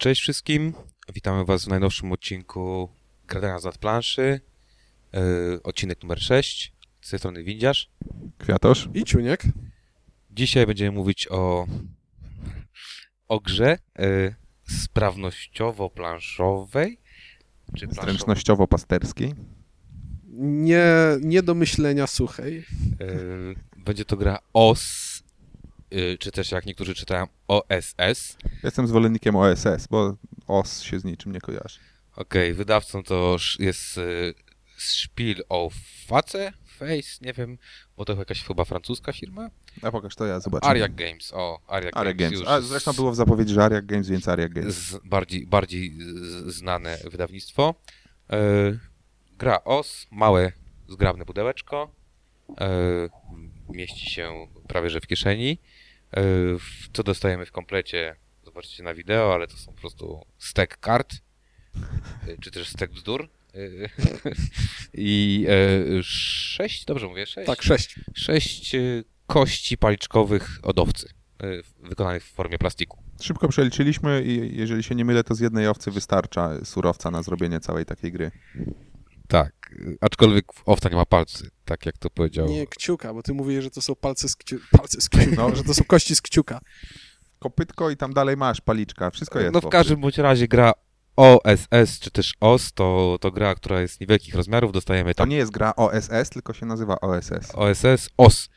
Cześć wszystkim, witamy was w najnowszym odcinku Gradania z planszy, yy, odcinek numer 6, z tej strony Windziarz. Kwiatosz. I Ciuniek. Dzisiaj będziemy mówić o, o grze yy, sprawnościowo-planszowej, czy planszowej, Zręcznościowo-pasterskiej. Nie, nie do myślenia suchej. yy, będzie to gra OS, yy, czy też jak niektórzy czytają OSS. Jestem zwolennikiem OSS, bo OS się z niczym nie kojarzy. Okej, wydawcą to jest y, Spiel auf Face, Face, nie wiem, bo to jakaś chyba francuska firma. A pokaż to ja, zobaczę. Ariak Games, o, Ariak, Ariak Games, Games. już A zresztą było w zapowiedzi, że Ariak Games, więc Ariak Games. bardziej, bardziej z, znane wydawnictwo. Gra OS, małe, zgrabne pudełeczko, mieści się prawie że w kieszeni. E, co dostajemy w komplecie, zobaczycie na wideo, ale to są po prostu stek kart, e, czy też stek bzdur. E, I sześć, dobrze mówię, sześć? Tak, sześć. Sześć kości paliczkowych od owcy, e, wykonanych w formie plastiku. Szybko przeliczyliśmy i jeżeli się nie mylę, to z jednej owcy wystarcza surowca na zrobienie całej takiej gry. Tak, aczkolwiek owca nie ma palcy, tak jak to powiedział. Nie kciuka, bo ty mówisz, że to są palce z, kciu... palce z kciuka, No. że to są kości z kciuka. Kopytko i tam dalej masz paliczka, wszystko jest. no w każdym bądź razie gra OSS czy też OS to, to gra, która jest niewielkich rozmiarów, dostajemy To tam nie jest gra OSS, tylko się nazywa OSS. OSS, OS.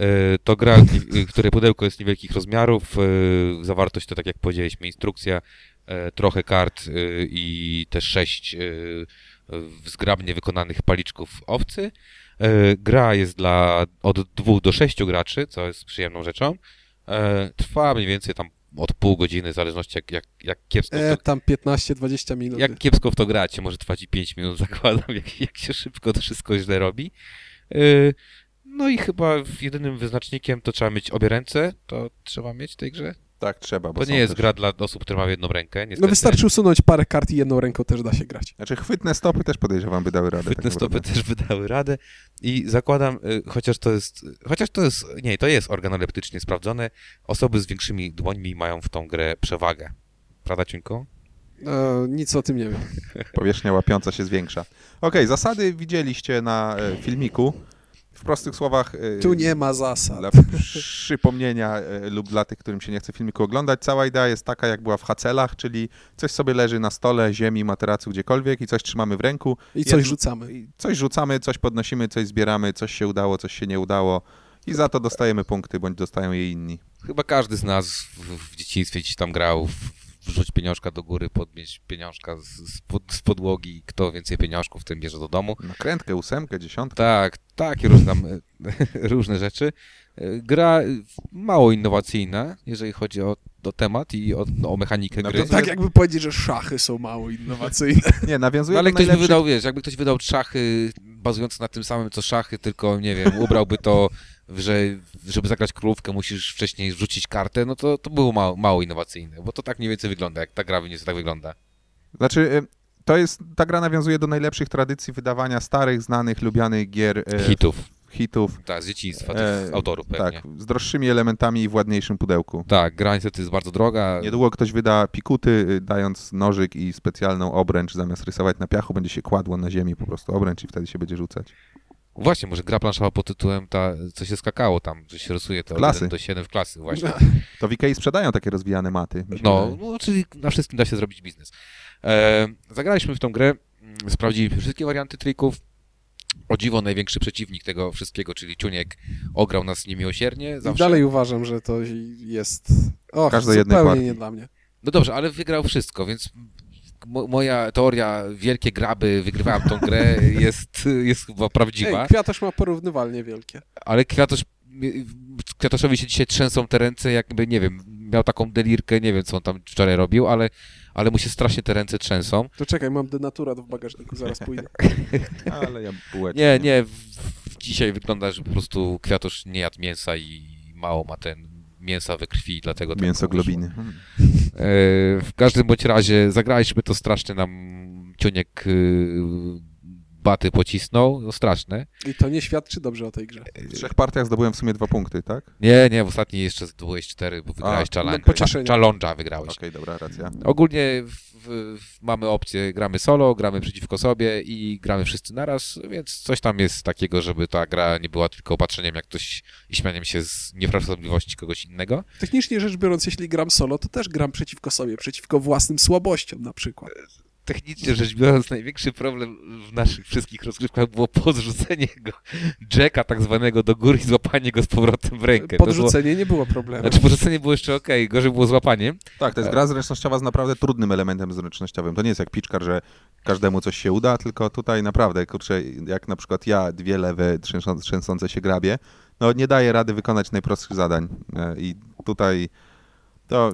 Y, To gra, y, której pudełko jest niewielkich rozmiarów, zawartość to tak jak powiedzieliśmy, instrukcja, trochę kart i te sześć w zgrabnie wykonanych paliczków owcy. Y, Gra jest dla od dwóch do sześciu graczy, co jest przyjemną rzeczą. Y, Trwa mniej więcej tam od pół godziny, w zależności jak, jak, jak kiepsko E, to, tam 15-20 minut. jak kiepsko w to gracie, może trwać i 5 minut, zakładam, jak, jak się szybko to wszystko źle robi. Yy, no i chyba jedynym wyznacznikiem to trzeba mieć obie ręce, to trzeba mieć w tej grze. Tak, trzeba, bo To nie jest też... gra dla osób, które mają jedną rękę, niestety. No wystarczy usunąć parę kart i jedną ręką też da się grać. Znaczy chwytne stopy też podejrzewam by dały radę. Chwytne tak stopy też wydały radę i zakładam, y, chociaż to jest, chociaż to jest, nie, to jest organoleptycznie sprawdzone, osoby z większymi dłońmi mają w tą grę przewagę. Prawda, Ciunko? E, nic o tym nie wiem. Powierzchnia łapiąca się zwiększa. Okej, zasady widzieliście na e, filmiku. W prostych słowach... e, Tu nie ma zasad. Dla przypomnienia e, lub dla tych, którym się nie chce filmiku oglądać, cała idea jest taka, jak była w hacelach, czyli coś sobie leży na stole, ziemi, materacu, gdziekolwiek i coś trzymamy w ręku. I coś Jedno- rzucamy. Coś rzucamy, coś podnosimy, coś zbieramy, coś się udało, coś się nie udało i za to dostajemy punkty, bądź dostają je inni. Chyba każdy z nas w, w dzieciństwie gdzieś tam grał w wrzuć pieniążka do góry, podnieść pieniążka z, z, pod, z podłogi, kto więcej pieniążków, tym bierze do domu. Nakrętkę, ósemkę, dziesiątkę. Tak, takie różne, różne rzeczy. Gra mało innowacyjna, jeżeli chodzi o, o temat i o, no, o mechanikę No gry. to To tak jakby powiedzieć, że szachy są mało innowacyjne. Nie, nawiązuje No, ale do ktoś by najlepszych... wydał, wiesz, jakby ktoś wydał szachy bazujące na tym samym co szachy, tylko nie wiem, ubrałby to, że żeby zagrać królówkę musisz wcześniej rzucić kartę, no to, to było mało, mało innowacyjne, bo to tak mniej więcej wygląda, jak ta gra mniej więcej tak wygląda. Znaczy, e, to jest, ta gra nawiązuje do najlepszych tradycji wydawania starych, znanych, lubianych gier. e, Hitów. Hitów. Tak, z dzieciństwa, E, tych autorów pewnie. Tak, z droższymi elementami i w ładniejszym pudełku. Tak, gra niestety jest bardzo droga. Niedługo ktoś wyda pikuty, y, dając nożyk i specjalną obręcz, zamiast rysować na piachu, będzie się kładło na ziemi po prostu obręcz i wtedy się będzie rzucać. Właśnie, może gra planszowa pod tytułem ta, co się skakało tam, że się rysuje to Klasy. 1 do 7 w klasy właśnie. To w Ikei sprzedają takie rozwijane maty. No, no, czyli na wszystkim da się zrobić biznes. E, zagraliśmy w tą grę, mm, sprawdziliśmy wszystkie warianty trików. O dziwo największy przeciwnik tego wszystkiego, czyli Ciuniek, ograł nas niemiłosiernie I zawsze. dalej uważam, że to jest... Och, Każdej jednej zupełnie partii. nie dla mnie. No dobrze, ale wygrał wszystko, więc mo moja teoria wielkie graby, wygrywałem tą grę, jest, jest chyba prawdziwa. Ej, kwiatosz ma porównywalnie wielkie. Ale Kwiatosz, Kwiatoszowi się dzisiaj trzęsą te ręce, jakby, nie wiem, miał taką delirkę, nie wiem, co on tam wczoraj robił, ale, ale mu się strasznie te ręce trzęsą. To czekaj, mam denaturat w bagażniku, zaraz pójdę. Ale ja bułeczkę. Nie, nie, w, w dzisiaj wygląda, że po prostu Kwiatosz nie jadł mięsa i mało ma ten mięsa we krwi, dlatego tak Mięsoglobiny. Hmm. wyszło. E, w każdym bądź razie zagraliśmy to strasznie nam Ciuniek y, baty pocisnął, no straszne. I to nie świadczy dobrze o tej grze. W trzech partiach zdobyłem w sumie dwa punkty, tak? Okej, Nie, nie, w ostatniej jeszcze zdobyłeś cztery, bo wygrałeś challenge. no. Challenge'a wygrałeś. dobra, racja. Ogólnie w, w, mamy opcję, gramy solo, gramy przeciwko sobie i gramy wszyscy naraz, więc coś tam jest takiego, żeby ta gra nie była tylko patrzeniem jak ktoś i śmianiem się z nieprawdopodobności kogoś innego. Technicznie rzecz biorąc, jeśli gram solo, to też gram przeciwko sobie, przeciwko własnym słabościom na przykład. Technicznie rzecz biorąc, największy problem w naszych wszystkich rozgrywkach było podrzucenie go, Jacka tak zwanego do góry i złapanie go z powrotem w rękę. Podrzucenie nie było Było, problemem. znaczy podrzucenie było jeszcze okej, gorzej było złapanie. Tak, to jest gra zręcznościowa z naprawdę trudnym elementem zręcznościowym. To nie jest jak piczkar, że każdemu coś się uda, tylko tutaj naprawdę, kurczę, jak na przykład ja dwie lewe trzęsą- trzęsące się grabie, no nie daję rady wykonać najprostszych zadań. E, I tutaj to,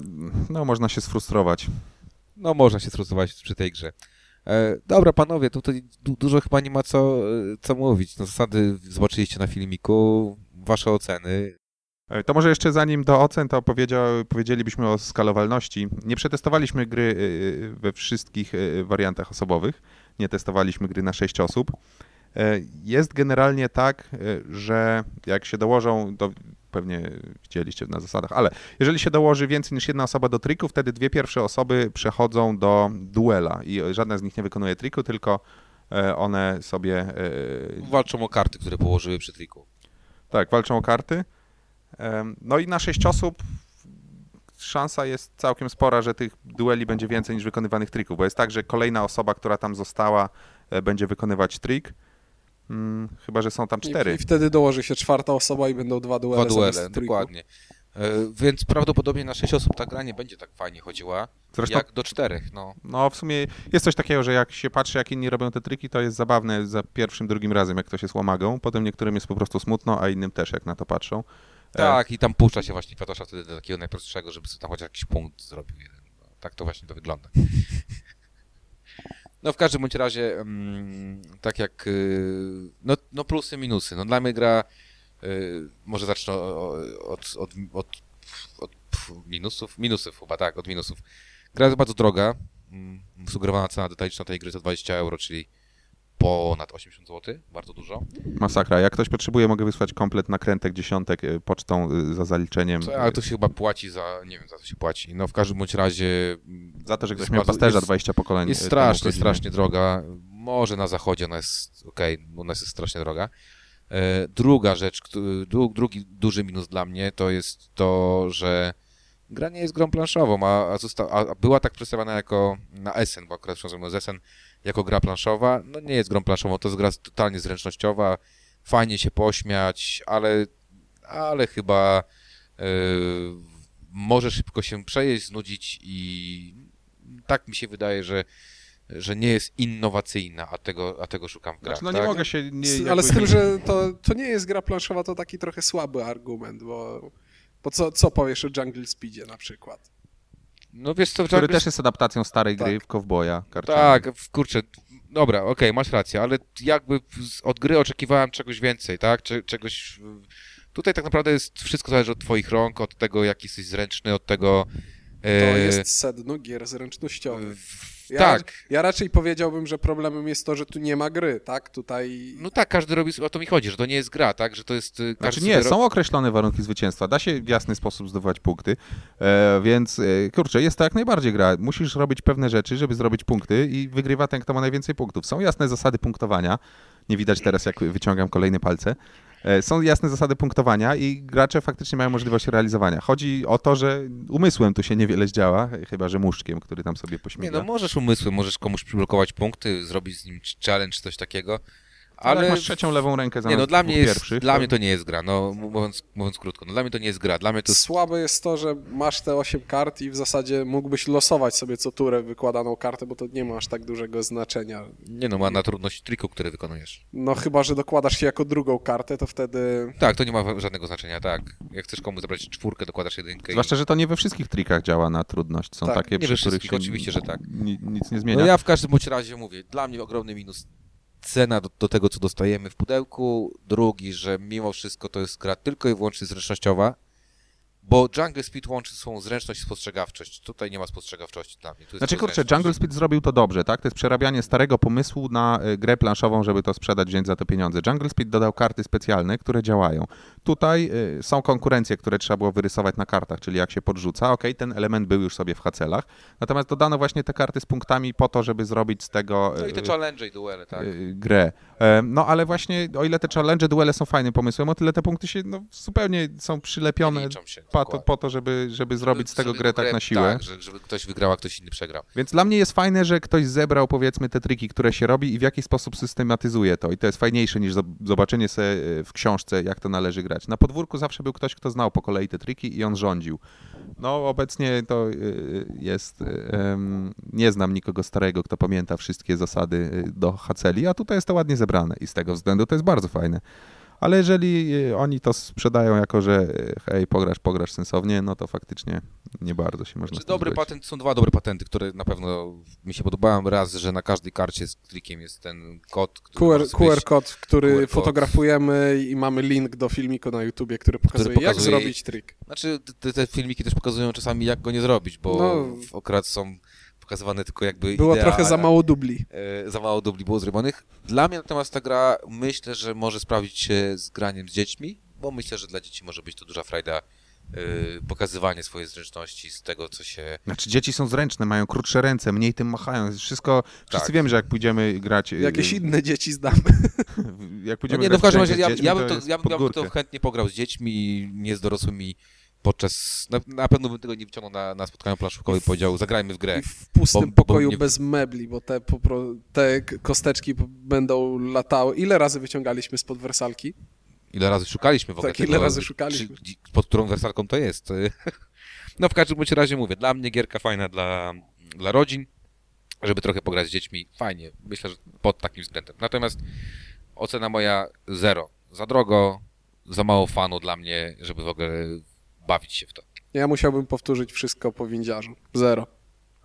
no można się sfrustrować. No można się sfrustrować przy tej grze. E, dobra, panowie, tutaj du dużo chyba nie ma co, e, co mówić. No, zasady zobaczyliście na filmiku, wasze oceny. E, To może jeszcze zanim do ocen, to powiedzielibyśmy o skalowalności. Nie przetestowaliśmy gry we wszystkich wariantach osobowych. Nie testowaliśmy gry na 6 osób. Jest generalnie tak, że jak się dołożą, to pewnie widzieliście na zasadach, ale jeżeli się dołoży więcej niż jedna osoba do triku, wtedy dwie pierwsze osoby przechodzą do duela i żadna z nich nie wykonuje triku, tylko e, one sobie e, Walczą o karty, które położyły przy triku. tak, walczą o karty. No i na sześć osób szansa jest całkiem spora, że tych dueli będzie więcej niż wykonywanych trików, bo jest tak, że kolejna osoba, która tam została, e, będzie wykonywać trik. Mm, chyba, że są tam I, cztery. I wtedy dołoży się czwarta osoba i będą dwa duele. Dwa duele, dokładnie. E, więc prawdopodobnie na 6 osób ta gra nie będzie tak fajnie chodziła, Zresztą, jak do czterech. No. no w sumie jest coś takiego, że jak się patrzy, jak inni robią te triki, to jest zabawne za pierwszym, drugim razem, jak ktoś jest łamagą. Potem niektórym jest po prostu smutno, a innym też, jak na to patrzą. E, Tak, i tam puszcza się właśnie Kwiatosza wtedy do takiego najprostszego, żeby sobie tam chociaż jakiś punkt zrobił jeden. Tak to właśnie to wygląda. No w każdym bądź razie, mm, tak jak, y, no, no plusy, minusy. No dla mnie gra, y, może zacznę od, od, od, od minusów, minusów chyba, tak, od minusów. Gra jest bardzo droga, mm, sugerowana cena detaliczna tej gry to 20 euro, czyli ponad 80 zł, bardzo dużo. Masakra. Jak ktoś potrzebuje, mogę wysłać komplet nakrętek dziesiątek e, pocztą e, za zaliczeniem. Co, ale to się chyba płaci za, nie wiem za co się płaci. No w każdym bądź razie... mm, Za to, że ktoś miał pasterza jest- 20 pokoleń. Jest temu strasznie, strasznie droga. Może na zachodzie ona jest okej, u nas jest strasznie droga. E, druga rzecz, drugi duży minus dla mnie to jest to, że gra nie jest grą planszową, a, a, zosta- a była tak przedstawiana jako na Essen, bo akurat przywiązano z Essen, jako gra planszowa. No nie jest grą planszową, to jest gra totalnie zręcznościowa, fajnie się pośmiać, ale, ale chyba e, może szybko się przejeść, znudzić i tak mi się wydaje, że że nie jest innowacyjna, a tego, a tego szukam w grach. Znaczy, no nie tak? mogę się... Nie, jakby Ale z tym, nie- że to, to nie jest gra planszowa, to taki trochę słaby argument, bo, bo co, co powiesz o Jungle Speedzie na przykład? No wiesz co, Który też jest adaptacją starej Tak. gry w Kowboja. karcianej. Tak, kurczę, dobra, okej, masz rację, ale jakby od gry oczekiwałem czegoś więcej, tak? Cze, czegoś... Tutaj tak naprawdę jest wszystko zależy od twoich rąk, od tego, jak jesteś zręczny, od tego... To e, jest sedno gier zręcznościowych. Ja, tak, Ja raczej powiedziałbym, że problemem jest to, że tu nie ma gry, tak? Tutaj no tak, każdy robi, o to mi chodzi, że to nie jest gra, tak? Że to jest... e, Znaczy nie, są określone warunki zwycięstwa. Da się w jasny sposób zdobywać punkty, e, więc e, kurczę, jest to jak najbardziej gra. Musisz robić pewne rzeczy, żeby zrobić punkty i wygrywa ten, kto ma najwięcej punktów. Są jasne zasady punktowania. Nie widać teraz, jak wyciągam kolejne palce. E, Są jasne zasady punktowania i gracze faktycznie mają możliwość realizowania. Chodzi o to, że umysłem tu się niewiele zdziała, chyba że muszczkiem, który tam sobie Nie, pośmiga. no możesz umysłem, możesz komuś przyblokować punkty, zrobić z nim challenge, coś takiego, Ale ale... masz trzecią lewą rękę Nie, zamiast no dla mnie, jest, pierwszych. dla mnie to nie jest gra, no mówiąc, mówiąc krótko, no dla mnie to nie jest gra, dla mnie to słabe jest to, że masz te 8 kart i w zasadzie mógłbyś losować sobie co turę wykładaną kartę, bo to nie ma aż tak dużego znaczenia. Nie no, ma na trudność triku, który wykonujesz. No chyba, że dokładasz się jako drugą kartę, to wtedy Tak, to nie ma żadnego znaczenia, tak. Jak chcesz komuś zabrać czwórkę, dokładasz jedynkę i... Zwłaszcza, że to nie we wszystkich trikach działa na trudność. Są Tak, takie, nie we przy których wszystkich, się oczywiście, że tak. ni- nic nie zmienia. No ja w każdym bądź razie mówię, dla mnie ogromny minus cena do, do tego, co dostajemy w pudełku. Drugi, że mimo wszystko to jest gra tylko i wyłącznie zręcznościowa. Bo Jungle Speed łączy swą zręczność i spostrzegawczość. Tutaj nie ma spostrzegawczości dla mnie. Znaczy kurczę. Jungle Speed zrobił to dobrze, tak? To jest przerabianie starego pomysłu na y, grę planszową, żeby to sprzedać, wziąć za to pieniądze. Jungle Speed dodał karty specjalne, które działają. Tutaj y, są konkurencje, które trzeba było wyrysować na kartach, czyli jak się podrzuca. Okej, ten element był już sobie w hacelach. Natomiast dodano właśnie te karty z punktami po to, żeby zrobić z tego No i te y, challenge i duele, tak. y, grę. E, No ale właśnie, o ile te challenge, duele są fajnym pomysłem, o tyle te punkty się no, zupełnie są przylepione Nie liczą się. Po to, po to żeby, żeby zrobić z tego Żeby grę tak na siłę. Tak, że, żeby ktoś wygrał, a ktoś inny przegrał. Więc dla mnie jest fajne, że ktoś zebrał powiedzmy te triki, które się robi i w jakiś sposób systematyzuje to. I to jest fajniejsze niż zob- zobaczenie sobie e, w książce, jak to należy grać. Na podwórku zawsze był ktoś, kto znał po kolei te triki i on rządził. No obecnie to y, jest, em, nie znam nikogo starego, kto pamięta wszystkie zasady do Haceli, a tutaj jest to ładnie zebrane i z tego względu to jest bardzo fajne. Ale jeżeli y, oni to sprzedają jako, że y, hej, pograsz, pograsz sensownie, no to faktycznie nie bardzo się można Czy z tym dobry zgodzić. patent, są dwa dobre patenty, które na pewno mi się podobają. Raz, że na każdej karcie z trikiem jest ten kod, który QR, QR kod, który QR kod. fotografujemy i mamy link do filmiku na YouTubie, który pokazuje, jak pokazuje- zrobić trik. Znaczy, te, te filmiki też pokazują czasami, jak go nie zrobić, bo No. w akurat są pokazywane tylko jakby Było idea, trochę za mało dubli. e, za mało dubli było zrobionych. Dla mnie natomiast ta gra, myślę, że może sprawdzić się z graniem z dziećmi, bo myślę, że dla dzieci może być to duża frajda e, pokazywanie swojej zręczności z tego, co się... Znaczy dzieci są zręczne, mają krótsze ręce, mniej tym machają. Wszystko, wszyscy Tak. wiemy, że jak pójdziemy grać... y, Jakieś inne dzieci znamy. Jak No pójdziemy nie, no grać w każdym razie ja, dziećmi, ja, bym to, ja, bym- ja bym to chętnie pograł z dziećmi nie z dorosłymi podczas... Na, na pewno bym tego nie wyciągnął na, na spotkaniu planszówkowym i powiedział, zagrajmy w grę. I w pustym Bo- bo pokoju nie- bez mebli, bo te, popro, te kosteczki będą latały. Ile razy wyciągaliśmy spod wersalki? Ile razy szukaliśmy w ogóle Tak, ile tego, razy szukaliśmy. Czy, pod którą wersalką to jest. No w każdym bądź razie mówię, dla mnie gierka fajna dla, dla rodzin, żeby trochę pograć z dziećmi, fajnie. Myślę, że pod takim względem. Natomiast ocena moja zero. Za drogo, za mało fanu dla mnie, żeby w ogóle bawić się w to. Ja musiałbym powtórzyć wszystko po windziarzu. Zero.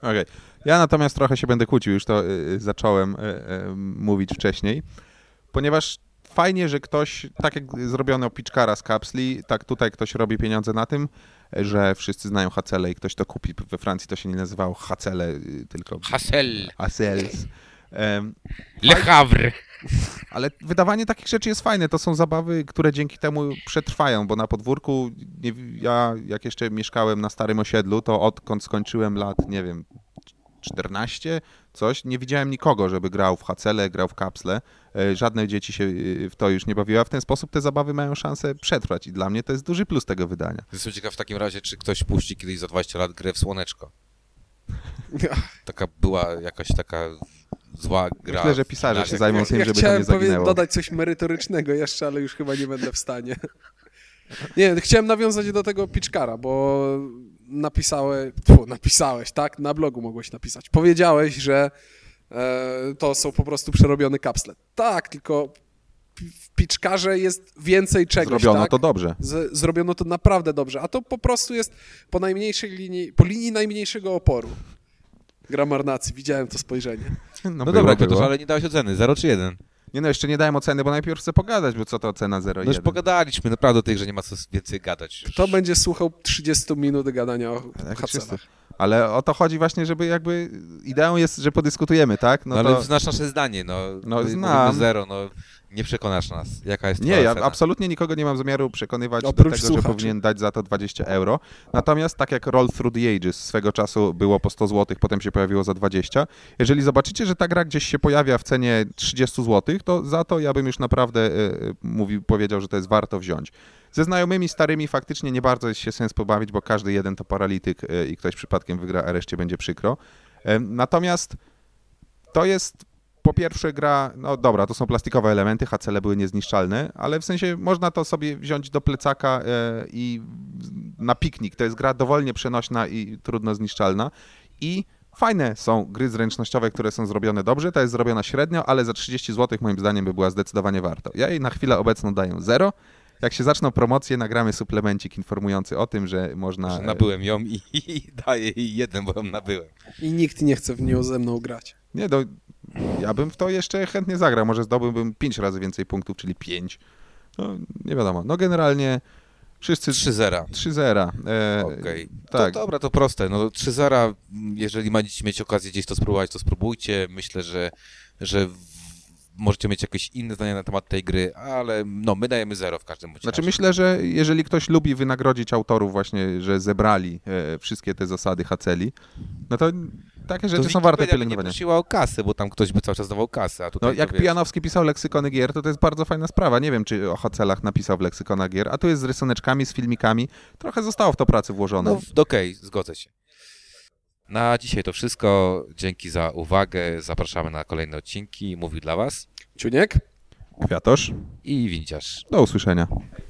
Okej. Ja natomiast trochę się będę kłócił, już to y, y, zacząłem y, y, mówić wcześniej, ponieważ fajnie, że ktoś, tak jak zrobiono Pitchkara z kapsli, tak tutaj ktoś robi pieniądze na tym, że wszyscy znają Hacele i ktoś to kupi. We Francji to się nie nazywało Hacele, y, tylko Hassel, Hacels. Em, Le Havre. Ale wydawanie takich rzeczy jest fajne. To są zabawy, które dzięki temu przetrwają, bo na podwórku, nie, ja jak jeszcze mieszkałem na starym osiedlu, to odkąd skończyłem lat, nie wiem, 14, coś, nie widziałem nikogo, żeby grał w hacele, grał w kapsle. E, Żadne dzieci się e, w to już nie bawiły, a w ten sposób te zabawy mają szansę przetrwać i dla mnie to jest duży plus tego wydania. Jestem ciekaw w takim razie, czy ktoś puści kiedyś za 20 lat grę w Słoneczko. Taka była jakaś taka zła gra. Myślę, że pisarze się zajmą tym, ja żeby to chciałem nie zaginęło. dodać coś merytorycznego jeszcze, ale już chyba nie będę w stanie. Nie, chciałem nawiązać do tego Pitchkara, bo napisałeś, tfu, napisałeś, tak? Na blogu mogłeś napisać. Powiedziałeś, że e, to są po prostu przerobione kapsle. Tak, tylko w Pitchkarze jest więcej czegoś, Zrobiono tak? to dobrze. Z, zrobiono to naprawdę dobrze, a to po prostu jest po najmniejszej linii, po linii najmniejszego oporu. Gra marnacji, widziałem to spojrzenie. No, No było, dobra, było. Piotr, ale nie dałeś oceny. 0 czy 1? Nie no, jeszcze nie dałem oceny, bo najpierw chcę pogadać, bo co to ocena 0,1? No już pogadaliśmy, naprawdę o tej grze nie ma co więcej gadać. Już. Kto będzie słuchał 30 minut gadania o Hacela? Ale o to chodzi właśnie, żeby jakby ideą jest, że podyskutujemy, tak? No, No, ale to... znasz nasze zdanie, no. No, znam. zero, no. Nie przekonasz nas. Jaka jest Nie, ja ocena? absolutnie nikogo nie mam zamiaru przekonywać do Oprócz tego, słuchaczy. że powinien dać za to 20 euro. Natomiast tak jak Roll Through the Ages swego czasu było po 100 zł, potem się pojawiło za 20. Jeżeli zobaczycie, że ta gra gdzieś się pojawia w cenie 30 zł, to za to ja bym już naprawdę e, e, mówił, powiedział, że to jest warto wziąć. Ze znajomymi starymi faktycznie nie bardzo jest się sens pobawić, bo każdy jeden to paralityk e, i ktoś przypadkiem wygra, a reszcie będzie przykro. E, Natomiast to jest po pierwsze gra, no dobra, to są plastikowe elementy, hacele były niezniszczalne, ale w sensie można to sobie wziąć do plecaka e, i na piknik. To jest gra dowolnie przenośna i trudno zniszczalna i fajne są gry zręcznościowe, które są zrobione dobrze. Ta jest zrobiona średnio, ale za 30 zł moim zdaniem by była zdecydowanie warto. Ja jej na chwilę obecną daję 0. Jak się zaczną promocje, nagramy suplemencik informujący o tym, że można... Że nabyłem ją i, i daję jej jeden, bo ją nabyłem. I nikt nie chce w nią ze mną grać. Nie, no, ja bym w to jeszcze chętnie zagrał. Może zdobyłbym 5 razy więcej punktów, czyli 5. No, nie wiadomo. No generalnie Wszyscy 3-0. 3-0. E, Okej. Tak. To dobra, to proste. No 3-0, jeżeli będziecie mieć okazję gdzieś to spróbować, to spróbujcie. Myślę, że, że w, możecie mieć jakieś inne zdanie na temat tej gry, ale no my dajemy 0 w każdym Znaczy razie. myślę, że jeżeli ktoś lubi wynagrodzić autorów właśnie, że zebrali e, wszystkie te zasady Haceli, no to takie rzeczy To są warte by nie pielęgnowania. prosiła o kasę, bo tam ktoś by cały czas dawał kasę, a No, tutaj jak to, wiesz, Pijanowski pisał leksykony gier, to to jest bardzo fajna sprawa. Nie wiem, czy o Hacelach napisał w leksykonach gier, a tu jest z rysuneczkami, z filmikami. Trochę zostało w to pracy włożone. No okej, zgodzę się. Na dzisiaj to wszystko. Dzięki za uwagę. Zapraszamy na kolejne odcinki. Mówił dla Was Ciuniek? Kwiatosz, i Winciarz. do usłyszenia.